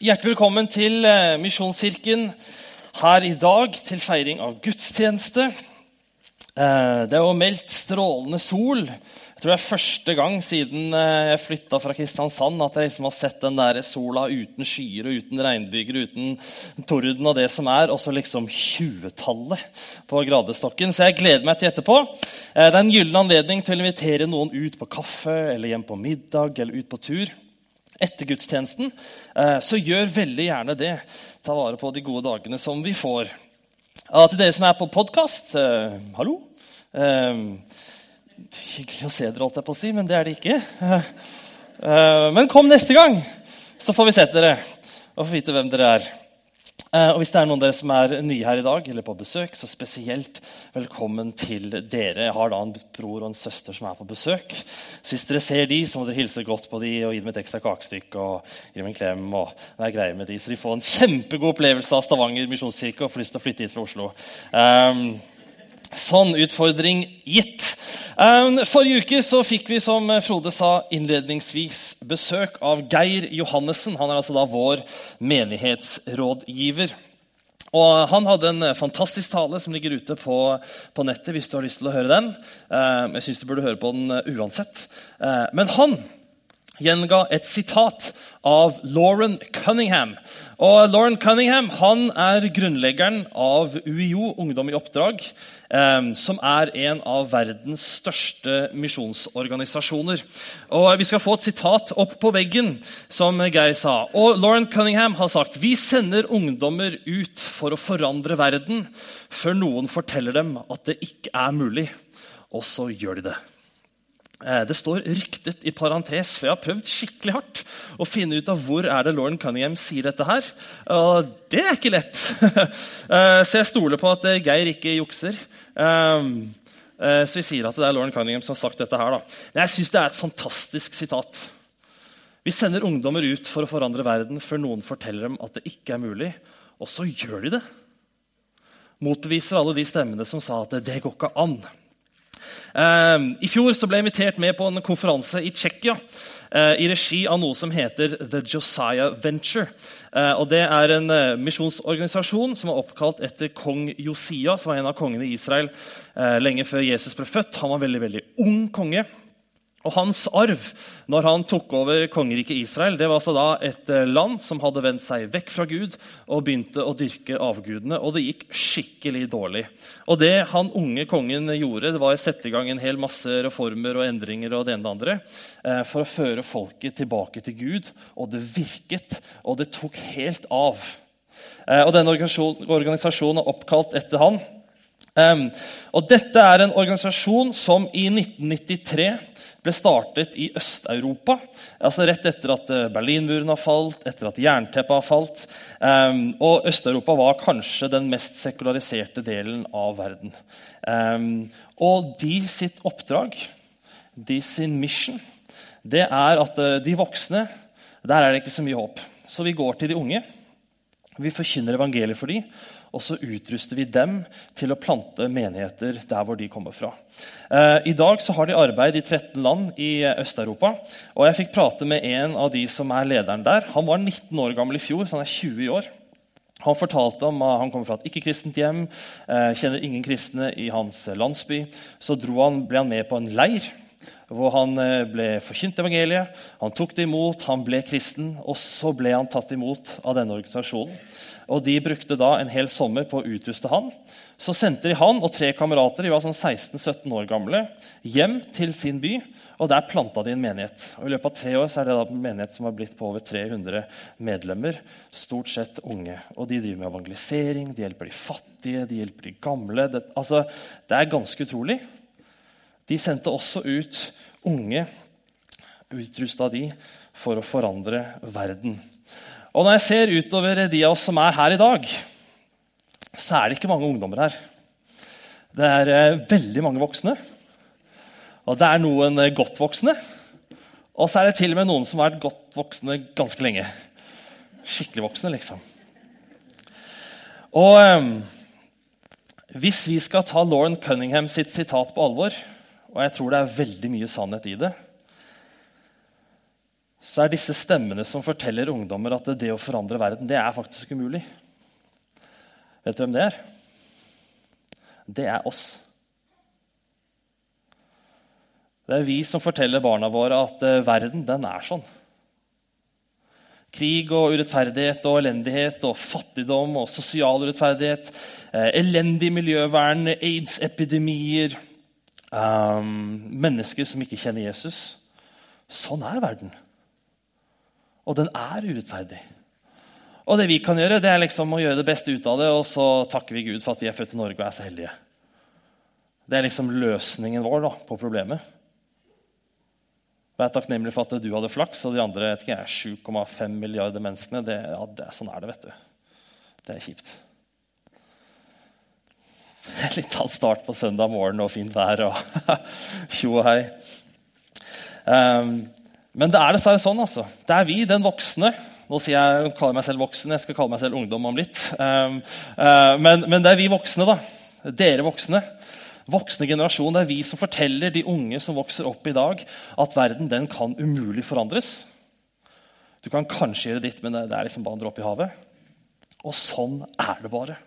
Hjertelig velkommen til eh, Misjonskirken her i dag til feiring av gudstjeneste. Eh, det er jo meldt strålende sol. Jeg tror det er første gang siden eh, jeg flytta fra Kristiansand at jeg liksom har sett den der sola uten skyer og uten regnbyger, uten torden og det som er, og så liksom 20-tallet på gradestokken. Så jeg gleder meg til etterpå. Det er en gyllen anledning til å invitere noen ut på kaffe eller hjem på middag eller ut på tur etter gudstjenesten, eh, så gjør veldig gjerne det. Ta vare på de gode dagene som vi får. til dere som er på podkast eh, hallo. Eh, hyggelig å se dere, holdt jeg på å si, men det er det ikke. men kom neste gang, så får vi sett dere og få vite hvem dere er. Eh, og Hvis det er noen av dere som er nye her i dag, eller på besøk, så spesielt velkommen til dere. Jeg har da en bror og en søster som er på besøk. Så hvis dere ser de, så må dere hilse godt på de og gi dem et ekstra kakestykke og gi dem en klem. og være greie med de, Så de får en kjempegod opplevelse av Stavanger misjonskirke og får lyst til å flytte hit fra Oslo. Um, Sånn utfordring gitt. Um, forrige uke så fikk vi som Frode sa innledningsvis, besøk av Geir Johannessen. Han er altså da vår menighetsrådgiver. Og Han hadde en fantastisk tale som ligger ute på, på nettet. hvis du har lyst til å høre den. Um, jeg syns du burde høre på den uansett. Uh, men han gjenga et sitat av Lauren Cunningham. Og Lauren Cunningham han er grunnleggeren av UiO, Ungdom i oppdrag, eh, som er en av verdens største misjonsorganisasjoner. Og Vi skal få et sitat opp på veggen, som Geir sa. Og Lauren Cunningham har sagt vi sender ungdommer ut for å forandre verden før noen forteller dem at det ikke er mulig. Og så gjør de det. Eh, det står 'ryktet' i parentes, for jeg har prøvd skikkelig hardt å finne ut av hvor er det Lauren Cunningham sier dette her. Og det er ikke lett. Eh, så jeg stoler på at eh, Geir ikke jukser. Så vi sier at det er Lauren Cunningham som har sagt dette her. Men jeg syns det er et fantastisk sitat. Vi sender ungdommer ut for å forandre verden før noen forteller dem at det ikke er mulig. Og så gjør de det. Motbeviser alle de stemmene som sa at det går ikke an. Ehm, I fjor ble jeg invitert med på en konferanse i Tsjekkia eh, i regi av noe som heter The Josiah Venture. Eh, og Det er en eh, misjonsorganisasjon som er oppkalt etter kong Josia, som var en av kongene i Israel lenge før Jesus ble født. Han var en veldig, veldig ung konge. Og Hans arv når han tok over kongeriket Israel, det var altså da et eh, land som hadde vendt seg vekk fra Gud og begynte å dyrke avgudene. Og det gikk skikkelig dårlig. Og Det han unge kongen gjorde, det var å sette i gang en hel masse reformer og endringer og det ene og det andre, eh, for å føre folket tilbake til Gud. Og det virket, og det tok helt av. Eh, og Denne organisasjonen er oppkalt etter han. Um, og Dette er en organisasjon som i 1993 ble startet i Øst-Europa. Altså rett etter at eh, Berlinmuren har falt, etter at jernteppet har falt. Um, og Øst-Europa var kanskje den mest sekulariserte delen av verden. Um, og de sitt oppdrag, de sin mission, det er at uh, de voksne Der er det ikke så mye håp. Så vi går til de unge. Vi forkynner evangeliet for dem og så utruster vi dem til å plante menigheter der hvor de kommer fra. Eh, I dag så har de arbeid i 13 land i Øst-Europa. og Jeg fikk prate med en av de som er lederen der. Han var 19 år gammel i fjor, så han er 20 i år. Han fortalte om at han kommer fra et ikke-kristent hjem, eh, kjenner ingen kristne i hans landsby. Så han, ble han med på en leir hvor han eh, ble forkynt evangeliet. Han tok det imot, han ble kristen, og så ble han tatt imot av denne organisasjonen. Og De brukte da en hel sommer på å utruste han. Så sendte de han og tre kamerater de var sånn 16-17 år gamle, hjem til sin by. og Der planta de en menighet. Og I løpet av tre år er det da en menighet som har blitt på over 300 medlemmer. Stort sett unge. Og De driver med evangelisering, de hjelper de fattige, de hjelper de gamle. Det, altså, det er ganske utrolig. De sendte også ut unge, utrusta de, for å forandre verden. Og når jeg ser utover de av oss som er her i dag, så er det ikke mange ungdommer her. Det er eh, veldig mange voksne. Og det er noen eh, godt voksne. Og så er det til og med noen som har vært godt voksne ganske lenge. Skikkelig voksne, liksom. Og eh, hvis vi skal ta Lauren Cunningham sitt sitat på alvor, og jeg tror det er veldig mye sannhet i det, så er disse stemmene som forteller ungdommer at det å forandre verden, det er faktisk umulig. Vet dere hvem det er? Det er oss. Det er vi som forteller barna våre at eh, verden, den er sånn. Krig og urettferdighet og elendighet og fattigdom og sosial urettferdighet. Eh, elendig miljøvern, aids-epidemier. Um, mennesker som ikke kjenner Jesus. Sånn er verden. Og den er urettferdig. Og det vi kan gjøre, det er liksom å gjøre det beste ut av det, og så takker vi Gud for at vi er født i Norge og er så heldige. Det er liksom løsningen vår da, på problemet. Vær takknemlig for at du hadde flaks, og de andre 7,5 milliarder menneskene det, ja, det, Sånn er det, vet du. Det er kjipt. Litt halv start på søndag morgen og fint vær og tjo og hei. Um, men det er dessverre sånn. altså. Det er vi, den voksne Nå sier jeg, kaller meg selv voksen, jeg skal kalle meg selv ungdom om litt. Um, uh, men, men, det er vi voksne, da. Dere voksne. Voksne generasjon, Det er vi som forteller de unge som vokser opp i dag, at verden den kan umulig forandres. Du kan kanskje gjøre ditt, men det er liksom bare en dråpe i havet. Og sånn er det bare.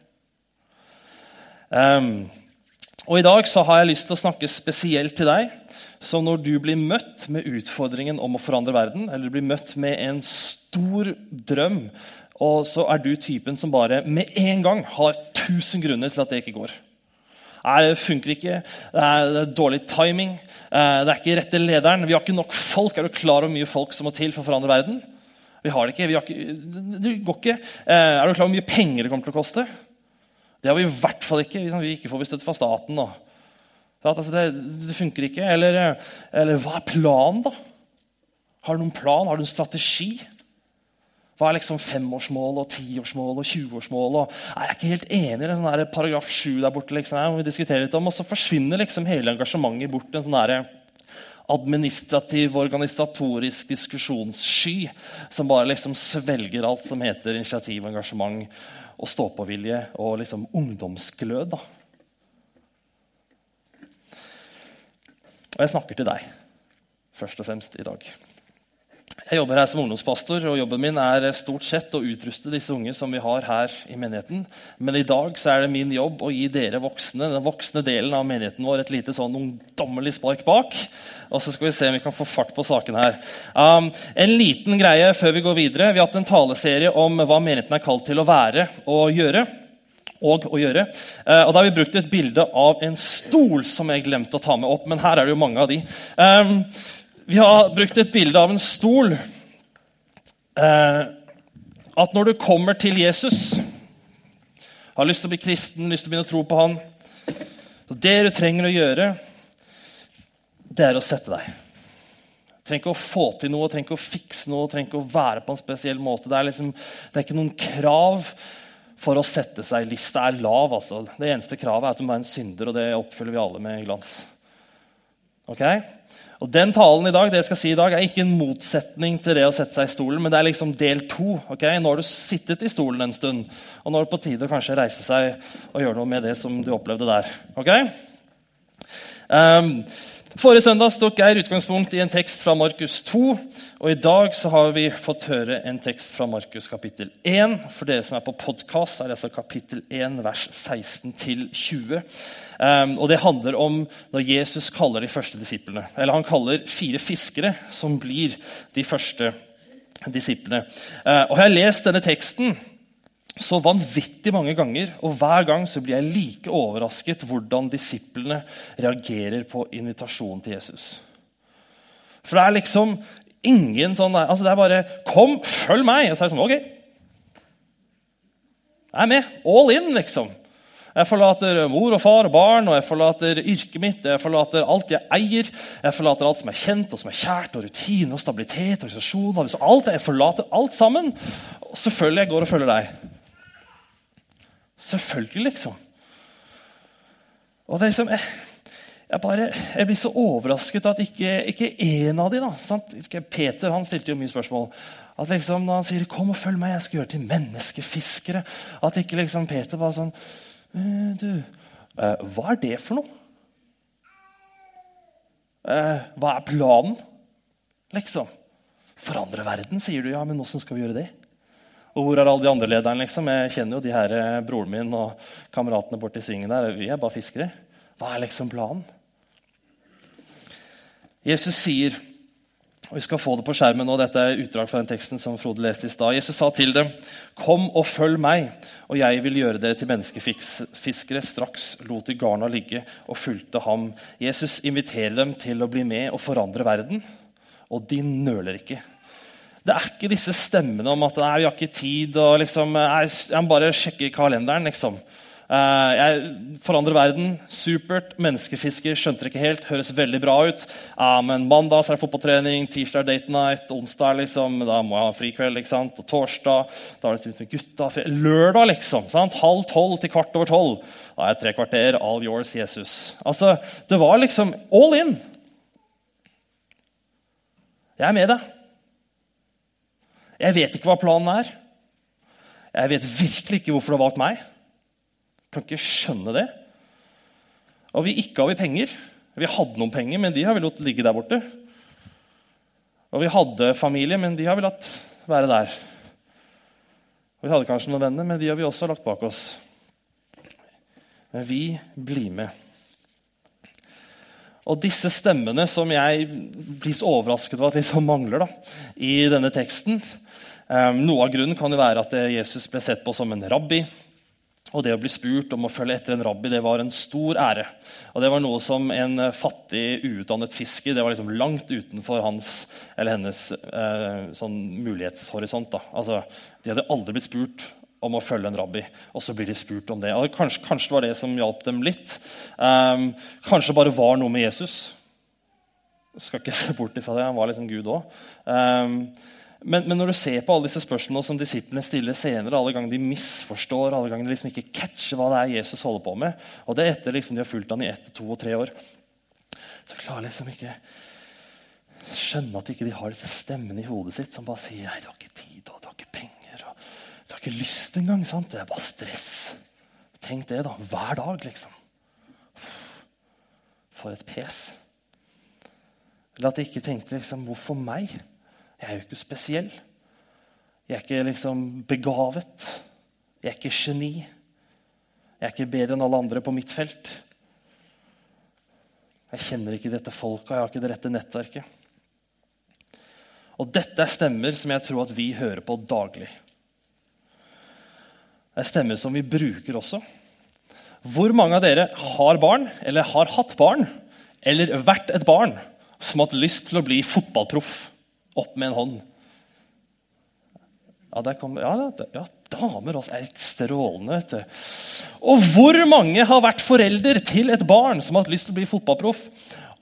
Um, og I dag så har jeg lyst til å snakke spesielt til deg. Så når du blir møtt med utfordringen om å forandre verden, eller du blir møtt med en stor drøm, og så er du typen som bare med en gang har 1000 grunner til at det ikke går. Nei, det funker ikke. Det er, det er dårlig timing. Eh, det er ikke rette lederen. Vi har ikke nok folk. Er du klar over hvor mye folk som må til for å forandre verden? Vi har det ikke. Vi har ikke det går ikke. Eh, er du klar over hvor mye penger det kommer til å koste? Det har vi i hvert fall ikke. Vi ikke får vi støtte fra staten. Da. Altså, det, det, funker ikke. Eller, eller, hva er planen, da? Har du noen plan? Har du en strategi? Hva er liksom femårsmål og tiårsmål og 20-årsmål? Jeg er ikke helt enig i den sånn paragraf 7 der borte. Liksom, må vi diskuterer litt om, Og så forsvinner liksom hele engasjementet bort. en sånn administrativ, organisatorisk diskusjonssky som bare liksom svelger alt som heter initiativ, engasjement og stå-på-vilje og liksom ungdomsglød. da. Og jeg snakker til deg først og fremst i dag. Jeg jobber her som ungdomspastor, og jobben min er stort sett å utruste disse unge som vi har her i menigheten. Men i dag så er det min jobb å gi dere voksne, den voksne delen av menigheten vår et lite sånn ungdommelig spark bak. Og så skal vi se om vi kan få fart på saken her. Um, en liten greie før vi går videre. Vi har hatt en taleserie om hva menigheten er kalt til å være og gjøre. Og å gjøre. Uh, og Da har vi brukt et bilde av en stol som jeg glemte å ta med opp. Men her er det jo mange av de. Vi har brukt et bilde av en stol. Eh, at når du kommer til Jesus, har lyst til å bli kristen, lyst til å begynne å tro på han, så Det du trenger å gjøre, det er å sette deg. Du trenger ikke å få til noe, trenger ikke å fikse noe, trenger ikke å være på en spesiell måte. Det er, liksom, det er ikke noen krav for å sette seg. Lista er lav. altså. Det eneste kravet er at du må være en synder, og det oppfyller vi alle med glans. Okay? Og Den talen i dag det jeg skal si i dag, er ikke en motsetning til det å sette seg i stolen, men det er liksom del to. Okay? Nå har du sittet i stolen en stund, og nå er det på tide å kanskje reise seg og gjøre noe med det som du opplevde der. Okay? Um, forrige søndag tok Geir utgangspunkt i en tekst fra Markus 2. Og i dag så har vi fått høre en tekst fra Markus kapittel 1. For dere som er på podkast, er det altså kapittel 1, vers 16 20. Um, og Det handler om når Jesus kaller de første disiplene. Eller han kaller fire fiskere som blir de første disiplene. Uh, og Jeg har lest denne teksten så vanvittig mange ganger, og hver gang så blir jeg like overrasket hvordan disiplene reagerer på invitasjonen til Jesus. For det er liksom ingen sånn altså Det er bare 'Kom, følg meg!' Og så er det sånn OK. Jeg er med. All in, liksom. Jeg forlater mor og far og barn, og jeg forlater yrket mitt, jeg forlater alt jeg eier. Jeg forlater alt som er kjent og som er kjært, og rutine og stabilitet. organisasjon, alt, Jeg forlater alt sammen. Og selvfølgelig jeg går og følger deg. Selvfølgelig, liksom. Og det er liksom, jeg, jeg, bare, jeg blir så overrasket at ikke, ikke en av de da, sant? Peter han stilte jo mye spørsmål. At liksom Når han sier 'kom og følg meg, jeg skal gjøre til menneskefiskere', at ikke liksom Peter bare sånn Eh, du, eh, hva er det for noe? Eh, hva er planen, liksom? Forandre verden, sier du. Ja, men åssen skal vi gjøre det? Og hvor er alle de andre lederne? liksom? Jeg kjenner jo de her eh, broren min og kameratene borti svingen der. Vi er bare fiskere. Hva er liksom planen? Jesus sier og Vi skal få det på skjermen nå. Dette er utdrag fra den teksten som Frode leste i stad. Jesus sa til dem, 'Kom og følg meg, og jeg vil gjøre dere til menneskefiskere.' Straks lot de garna ligge og fulgte ham. Jesus inviterer dem til å bli med og forandre verden, og de nøler ikke. Det er ikke disse stemmene om at nei, vi har ikke tid, og liksom, jeg må bare sjekke kalenderen. liksom. Uh, jeg forandrer verden. Supert. Menneskefisker skjønte det ikke helt. Høres veldig bra ut. Uh, men mandag er det fotballtrening, tirsdag er date night, onsdag liksom, da må jeg ha frikveld. ikke sant? Og torsdag da er det ut med gutta. Lørdag, liksom. Sant? Halv tolv til kvart over tolv. Da er jeg tre kvarter. All yours, Jesus. Altså, Det var liksom all in. Jeg er med deg. Jeg vet ikke hva planen er. Jeg vet virkelig ikke hvorfor du har valgt meg. Jeg Kan ikke skjønne det. Og vi ikke har vi penger. Vi hadde noen penger, men de har vi latt ligge der borte. Og vi hadde familie, men de har vi latt være der. Og vi hadde kanskje noen venner, men de har vi også lagt bak oss. Men vi blir med. Og disse stemmene som jeg blir så overrasket over at liksom mangler da, i denne teksten um, Noe av grunnen kan jo være at Jesus ble sett på som en rabbi. Og det å bli spurt om å følge etter en rabbi det var en stor ære. Og Det var noe som en fattig, uutdannet fisker det var liksom langt utenfor hans eller hennes eh, sånn mulighetshorisont. Da. Altså, de hadde aldri blitt spurt om å følge en rabbi, og så blir de spurt om det. Og kanskje, kanskje det var det som hjalp dem litt. Um, kanskje det bare var noe med Jesus. Jeg skal ikke se bort ifra det. Han var liksom Gud òg. Men, men, når du ser på alle disse spørsmålene som disiplene stiller senere, alle ganger de misforstår, alle ganger de liksom ikke catcher hva det er Jesus holder på med, og det er etter liksom de har fulgt ham i ett, to og tre år, så klarer liksom ikke skjønne at ikke de har disse stemmene i hodet sitt som bare sier nei, du har ikke tid og du har ikke penger ikke lyst engang. sant? Det er bare stress. Tenk det, da. Hver dag, liksom. For et pes. Eller at jeg ikke tenkte liksom Hvorfor meg? Jeg er jo ikke spesiell. Jeg er ikke liksom begavet. Jeg er ikke geni. Jeg er ikke bedre enn alle andre på mitt felt. Jeg kjenner ikke dette folka, jeg har ikke det rette nettverket. Og dette er stemmer som jeg tror at vi hører på daglig. Det er stemmer som vi bruker også. Hvor mange av dere har barn, eller har hatt barn, eller vært et barn som har hatt lyst til å bli fotballproff? Opp med en hånd. Ja, der kom, ja, ja damer også er strålende. vet du. Og hvor mange har vært forelder til et barn som har hatt lyst til å bli fotballproff,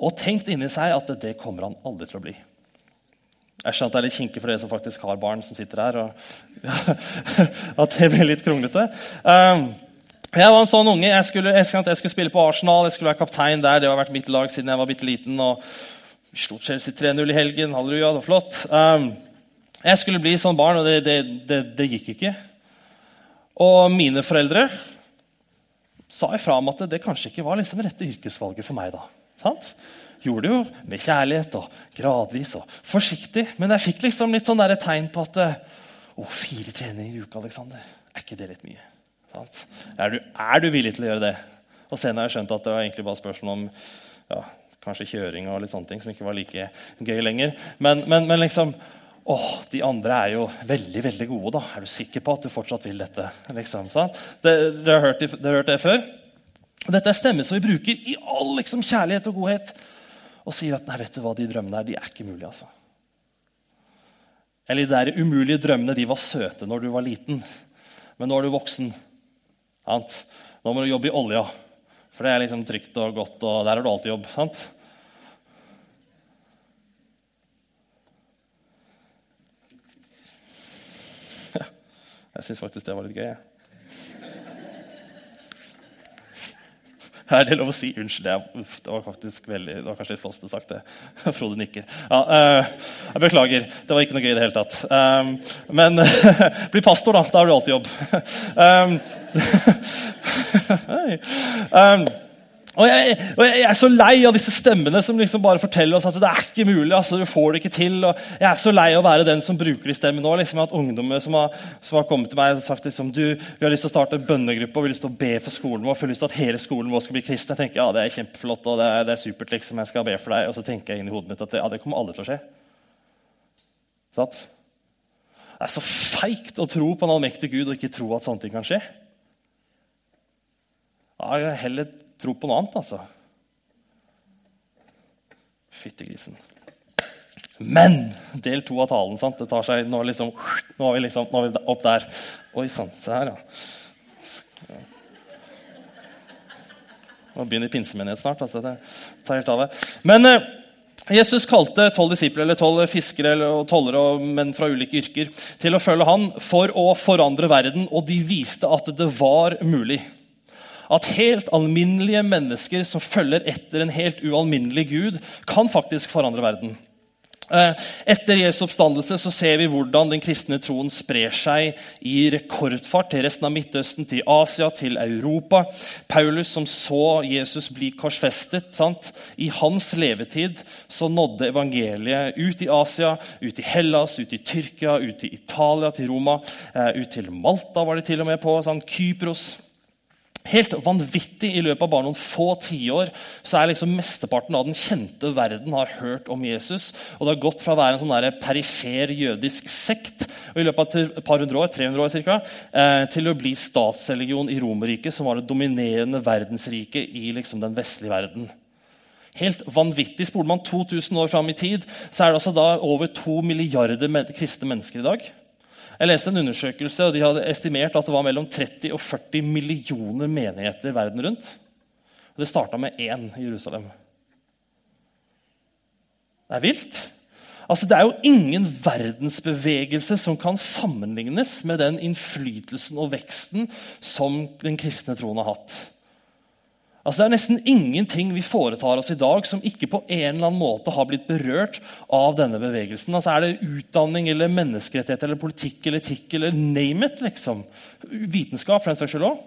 og tenkt inni seg at det kommer han aldri til å bli? Jeg skjønner at det er litt kinkig for dere som faktisk har barn som sitter her. At det blir litt kronglete. Um, jeg var en sånn unge. Jeg skulle, jeg skulle, spille på Arsenal, jeg skulle være kaptein der. Det har vært mitt lag siden jeg var bitte liten. og vi slo Chelsea 3-0 i helgen. Halleluja, det var flott. Um, jeg skulle bli sånn barn, og det, det, det, det, gikk ikke. Og mine foreldre sa ifra om at det kanskje ikke var liksom rette yrkesvalget for meg. da. Sant? Gjorde det jo med kjærlighet og gradvis og forsiktig. Men jeg fikk liksom litt sånn tegn på at å, fire treninger i uka, Alexander. Er ikke det litt mye? Er du, er, du, villig til å gjøre det? Og senere har jeg skjønt at det var egentlig bare spørsmål om ja, Kanskje kjøring og litt sånne ting som ikke var like gøy lenger. Men, men, men liksom Å, de andre er jo veldig veldig gode. da. Er du sikker på at du fortsatt vil dette? Liksom, sant? dere, dere har hørt det før? Dette er stemmer som vi bruker i all liksom, kjærlighet og godhet. Og sier at nei, vet du hva, de drømmene her, de er ikke mulige. altså. Eller de der umulige drømmene de var søte når du var liten. Men nå er du voksen. Sant? Nå må du jobbe i olja. For det er liksom trygt og godt, og der har du alltid jobb. sant? Jeg syns faktisk det var litt gøy. Jeg. Er det lov å si? Unnskyld, det, var faktisk veldig, det var kanskje litt flåsete sagt. det. Frode nikker. Ja, uh, jeg beklager. Det var ikke noe gøy i det hele tatt. Um, men bli pastor, da. Da har du alltid jobb. um, um, Og jeg, og jeg, er så lei av disse stemmene som liksom bare forteller oss at det er ikke mulig. altså du får det ikke til. Og jeg er så lei av å være den som bruker de stemmene nå. liksom at Ungdommer som har, som har, kommet til meg og sagt liksom, du, vi har lyst til å starte en bønnegruppe og vi har lyst til å be for skolen vår. vi har lyst til at hele skolen vår skal bli kristen. Jeg tenker ja, det er kjempeflott og det er, det er supert. liksom, jeg skal be for deg. Og så tenker jeg inn i hodet mitt at ja, det kommer aldri til å skje. Sånn? Det er så feigt å tro på en allmektig Gud og ikke tro at sånne ting kan skje. Ja, jeg heller tro på noe annet, altså. Fyttegrisen. Men del to av talen. sant? Det tar seg, Nå, liksom, nå, er vi liksom, nå er vi opp der. Oi sann, se her, ja. Nå begynner pinsemenighet snart. altså det tar helt av det. Men eh, Jesus kalte tolv disipler, eller tolv fiskere eller tollere og menn fra ulike yrker til å følge han for å forandre verden, og de viste at det var mulig at helt alminnelige mennesker som følger etter en helt ualminnelig Gud, kan faktisk forandre verden. Eh, etter Jesu oppstandelse så ser vi hvordan den kristne troen sprer seg i rekordfart til resten av Midtøsten, til Asia, til Europa. Paulus, som så Jesus bli korsfestet sant? I hans levetid så nådde evangeliet ut i Asia, ut i Hellas, ut i Tyrkia, ut i Italia, til Roma. Eh, ut til Malta var de til og med på. Sant? Kypros. Helt vanvittig. I løpet av bare noen få tiår så er liksom mesteparten av den kjente verden har hørt om Jesus. Og Det har gått fra å være en sånn perifer jødisk sekt og i løpet av et par hundre år, 300 år cirka, eh, til å bli statsreligion i Romerriket, som var det dominerende verdensriket i liksom den vestlige verden. Helt vanvittig. Spoler man 2000 år fram i tid, så er det altså da over to milliarder kristne mennesker i dag. Jeg leste en undersøkelse, og de hadde estimert at det var mellom 30 og 40 millioner menigheter verden rundt. Og det starta med én i Jerusalem. Det er vilt. Altså, det er jo ingen verdensbevegelse som kan sammenlignes med den innflytelsen og veksten som den kristne troen har hatt. Altså, det er nesten ingenting vi foretar oss i dag som ikke på en eller annen måte har blitt berørt av denne bevegelsen. Altså, er det utdanning eller menneskerettigheter eller politikk eller etikk eller name it, liksom. vitenskap for den saks skyld òg.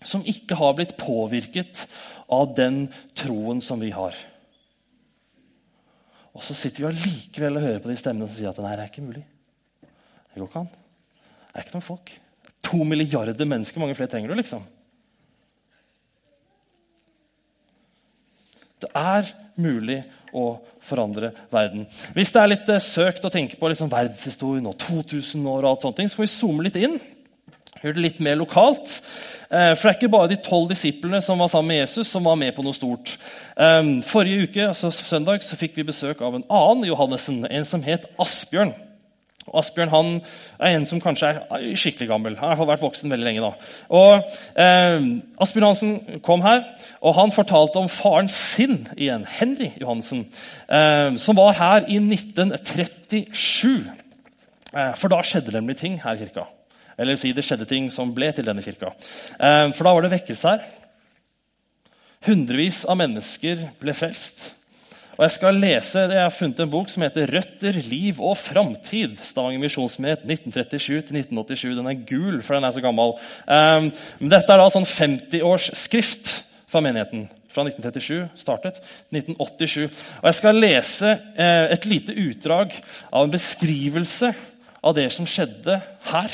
som ikke har blitt påvirket av den troen som vi har. Og så sitter vi allikevel og hører på de stemmene som sier at nei, det er ikke mulig. Det går ikke an. Det er ikke noen folk. To milliarder mennesker, mange flere trenger du, liksom. Det er mulig å forandre verden. Hvis det er litt eh, søkt å tenke på liksom, verdenshistorien og 2000 år, og alt sånt, så kan vi zoome litt inn. Gjør det litt mer lokalt. Eh, for det er ikke bare de tolv disiplene som var sammen med Jesus, som var med på noe stort. Eh, forrige uke, altså søndag så fikk vi besøk av en annen Johannessen, en som het Asbjørn. Asbjørn han er en som kanskje er skikkelig gammel. Han har i hvert fall vært voksen veldig lenge. da. Og eh, Asbjørn Hansen kom her, og han fortalte om faren sin igjen, Henry Johansen, eh, som var her i 1937. Eh, for da skjedde det nemlig ting her i kirka. Eller si det skjedde ting som ble til denne kirka. Eh, for da var det vekkelse her. Hundrevis av mennesker ble frelst. Og Jeg skal lese, jeg har funnet en bok som heter 'Røtter, liv og framtid'. Stavanger misjonsmyndighet 1937-1987. Den er gul, for den er så gammel. Um, men dette er da sånn 50-årsskrift fra menigheten. Fra 1937 startet. 1987. Og Jeg skal lese eh, et lite utdrag av en beskrivelse av det som skjedde her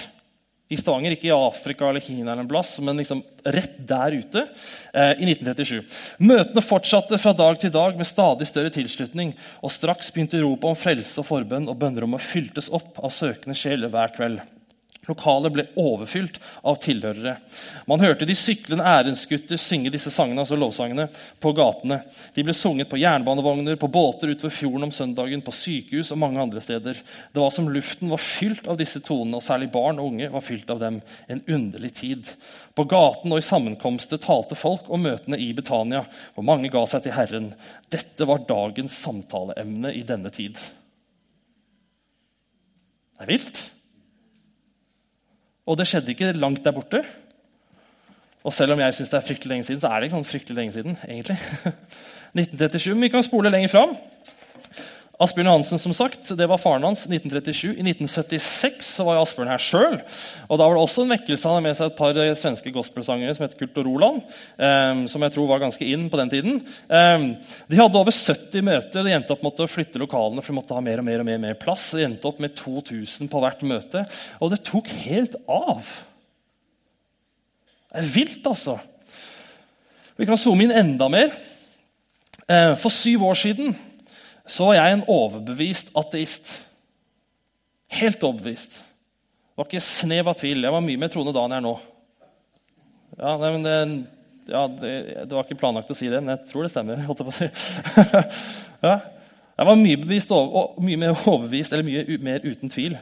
i Stavanger, ikke i Afrika eller Kina, eller en plass, men liksom rett der ute eh, i 1937. Møtene fortsatte fra dag til dag med stadig større tilslutning. og Straks begynte ropet om frelse og forbønn, og bønnerommet fyltes opp av søkende sjeler hver kveld. Lokalet ble overfylt av tilhørere. Man hørte de syklende ærensgutter synge disse sangene, altså lovsangene på gatene. De ble sunget på jernbanevogner, på båter utover fjorden om søndagen, på sykehus og mange andre steder. Det var som luften var fylt av disse tonene, og særlig barn og unge var fylt av dem. En underlig tid. På gaten og i sammenkomster talte folk om møtene i Betania, hvor mange ga seg til Herren. Dette var dagens samtaleemne i denne tid. Det er vilt. Og det skjedde ikke langt der borte. Og selv om jeg syns det er fryktelig lenge siden, så er det ikke sånn fryktelig lenge siden. egentlig. 1937, Men vi kan spole lenger fram. Asbjørn Hansen som sagt, det var faren hans. 1937. I 1976 så var Asbjørn her sjøl. Og da var det også en vekkelse. Han hadde med seg et par svenske gospelsangere som het Kurt og Roland. Um, som jeg tror var ganske inn på den tiden. Um, de hadde over 70 møter. De endte opp med å flytte lokalene for de måtte ha mer og mer og mer, mer plass. De endte opp med 2000 på hvert møte. Og det tok helt av. Det er vilt, altså. Vi kan zoome inn enda mer. Uh, for syv år siden så var jeg en overbevist ateist. Helt overbevist. Det var ikke snev av tvil. Jeg var mye mer troende da enn jeg er nå. Ja, nei, det, ja det, det, var ikke planlagt å si det, men jeg tror det stemmer. holdt jeg på å si. ja. Jeg var mye, bevist, mye, mer overbevist, eller mye mer uten tvil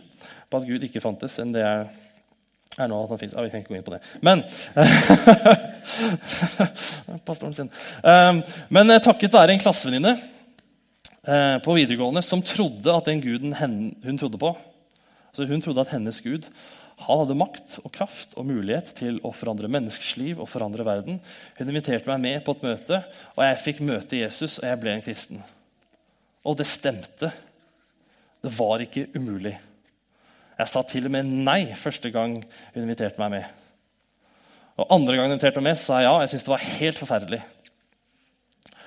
på at Gud ikke fantes, enn det jeg er nå. at han. Ja, vi kan ikke gå inn på det. Men Pastoren sin. Um, men takket være en klassevenninne Eh, på videregående som trodde at den guden hun trodde på altså Hun trodde at hennes gud han hadde makt og kraft og mulighet til å forandre menneskers liv og forandre verden. Hun inviterte meg med på et møte, og jeg fikk møte Jesus, og jeg ble en kristen. Og det stemte. Det var ikke umulig. Jeg sa til og med nei første gang hun inviterte meg med. Og Andre gang hun inviterte meg med, sa jeg ja. Jeg syntes det var helt forferdelig.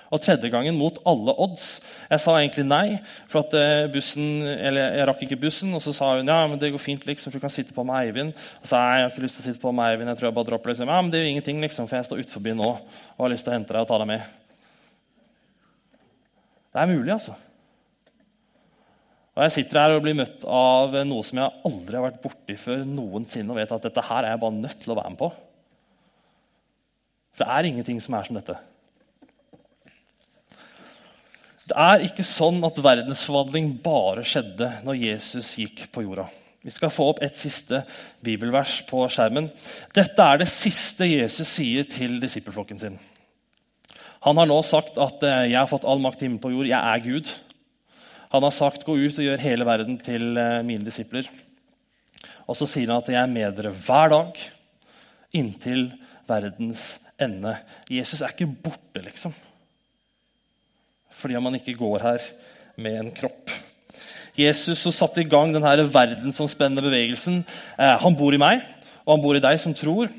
Og tredje gangen mot alle odds. Jeg sa egentlig nei, for at eh, bussen, eller jeg rakk ikke bussen. Og så sa hun ja, men det går fint, liksom, for du kan sitte på med Eivind. Og så sa jeg jeg har ikke lyst til å sitte på med Eivind. jeg tror jeg bare dropper liksom. Ja, men det er jo ingenting, liksom, for jeg står utenfor nå og har lyst til å hente deg og ta deg med. Det er mulig, altså. Og Jeg sitter her og blir møtt av noe som jeg aldri har vært borti før noensinne, og vet at dette her er jeg bare nødt til å være med på. For det er ingenting som er som dette. Det er ikke sånn at verdensforvandling bare skjedde når Jesus gikk på jorda. Vi skal få opp et siste bibelvers på skjermen. Dette er det siste Jesus sier til disippelflokken sin. Han har nå sagt at eh, 'jeg har fått all makt i på jord'. Jeg er Gud. Han har sagt 'gå ut og gjør hele verden til eh, mine disipler'. Og så sier han at 'jeg er med dere hver dag inntil verdens ende'. Jesus er ikke borte, liksom fordi man ikke går her med en kropp. Jesus som satte i gang denne verdensomspennende bevegelsen, eh, han bor i meg, og han bor i deg som tror.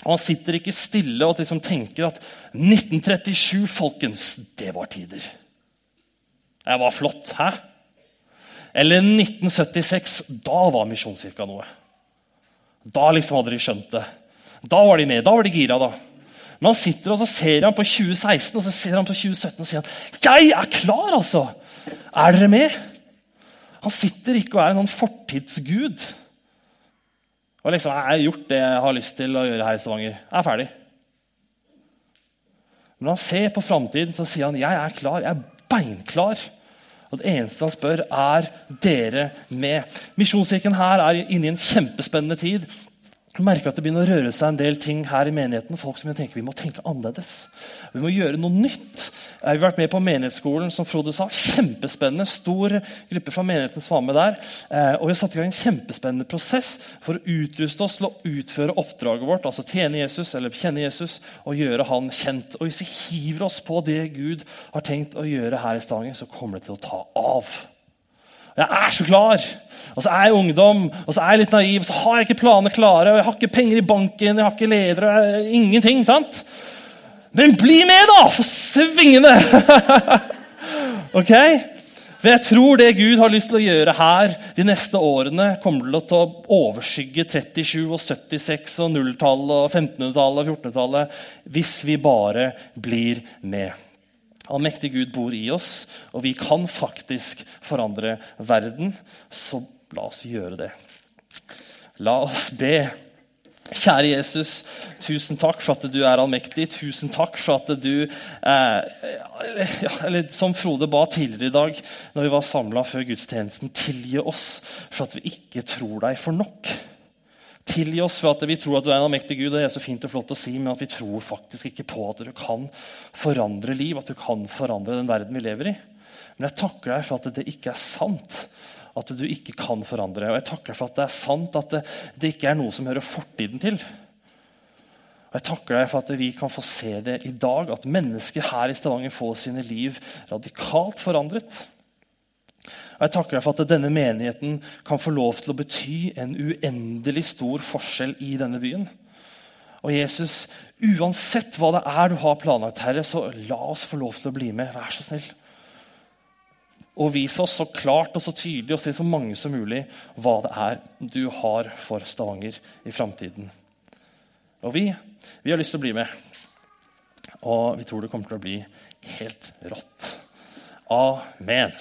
Og Han sitter ikke stille og liksom tenker at 1937, folkens, det var tider. Det var flott. Hæ? Eller 1976. Da var Misjonskirka noe. Da liksom hadde de skjønt det. Da var de med. Da var de gira. da. Men han sitter og så ser han på 2016 og så ser han på 2017 og sier han, 'Jeg er klar, altså! Er dere med?' Han sitter ikke og er en sånn fortidsgud. Og liksom, 'Jeg har gjort det jeg har lyst til å gjøre her i Stavanger. Jeg er ferdig.' Men når han ser på framtiden, så sier han, 'Jeg er klar. Jeg er beinklar.' Og Det eneste han spør, er dere med. Misjonskirken her er inne i en kjempespennende tid. Jeg merker at det begynner å røre seg en del ting her i menigheten. folk som tenker Vi må tenke annerledes. Vi må gjøre noe nytt. Vi har vært med på menighetsskolen, som Frode sa. Kjempespennende. Stor gruppe fra menigheten som var med der. Eh, og vi har satt i gang en kjempespennende prosess for å utruste oss til å utføre oppdraget vårt. Altså tjene Jesus eller kjenne Jesus og gjøre han kjent. Og Hvis vi hiver oss på det Gud har tenkt å gjøre her i Stavanger, så kommer det til å ta av. Jeg er så klar! Og så er jeg ungdom, og så er jeg litt naiv, og så har jeg ikke planene klare. og Jeg har ikke penger i banken, jeg har ikke ledere, ingenting. sant? Men bli med, da! For svingende! ok? For jeg tror det Gud har lyst til å gjøre her de neste årene, kommer til å overskygge 37, og 76, og 0-tallet, og 1500-tallet og 1400-tallet hvis vi bare blir med. Allmektig Gud bor i oss, og vi kan faktisk forandre verden. Så la oss gjøre det. La oss be. Kjære Jesus, tusen takk for at du er allmektig. Tusen takk for at du eh, eller Som Frode ba tidligere i dag når vi var samla før gudstjenesten, tilgi oss for at vi ikke tror deg for nok. Tilgi oss for at vi tror at du er en allmektig Gud, det er så fint og flott å si, men at vi tror faktisk ikke på at du kan forandre liv, at du kan forandre den verden vi lever i. Men jeg takker deg for at det ikke er sant at du ikke kan forandre. Og jeg takker deg for at det er sant at det, det ikke er noe som hører fortiden til. Og Jeg takker deg for at vi kan få se det i dag, at mennesker her i Stavanger får sine liv radikalt forandret. Og jeg takker deg for at denne menigheten kan få lov til å bety en uendelig stor forskjell i denne byen. Og Jesus, uansett hva det er du har planlagt, Herre, så la oss få lov til å bli med. Vær så snill. Og vis oss så klart og så tydelig og til så mange som mulig hva det er du har for Stavanger i framtiden. Og vi, vi har lyst til å bli med. Og vi tror det kommer til å bli helt rått. Amen.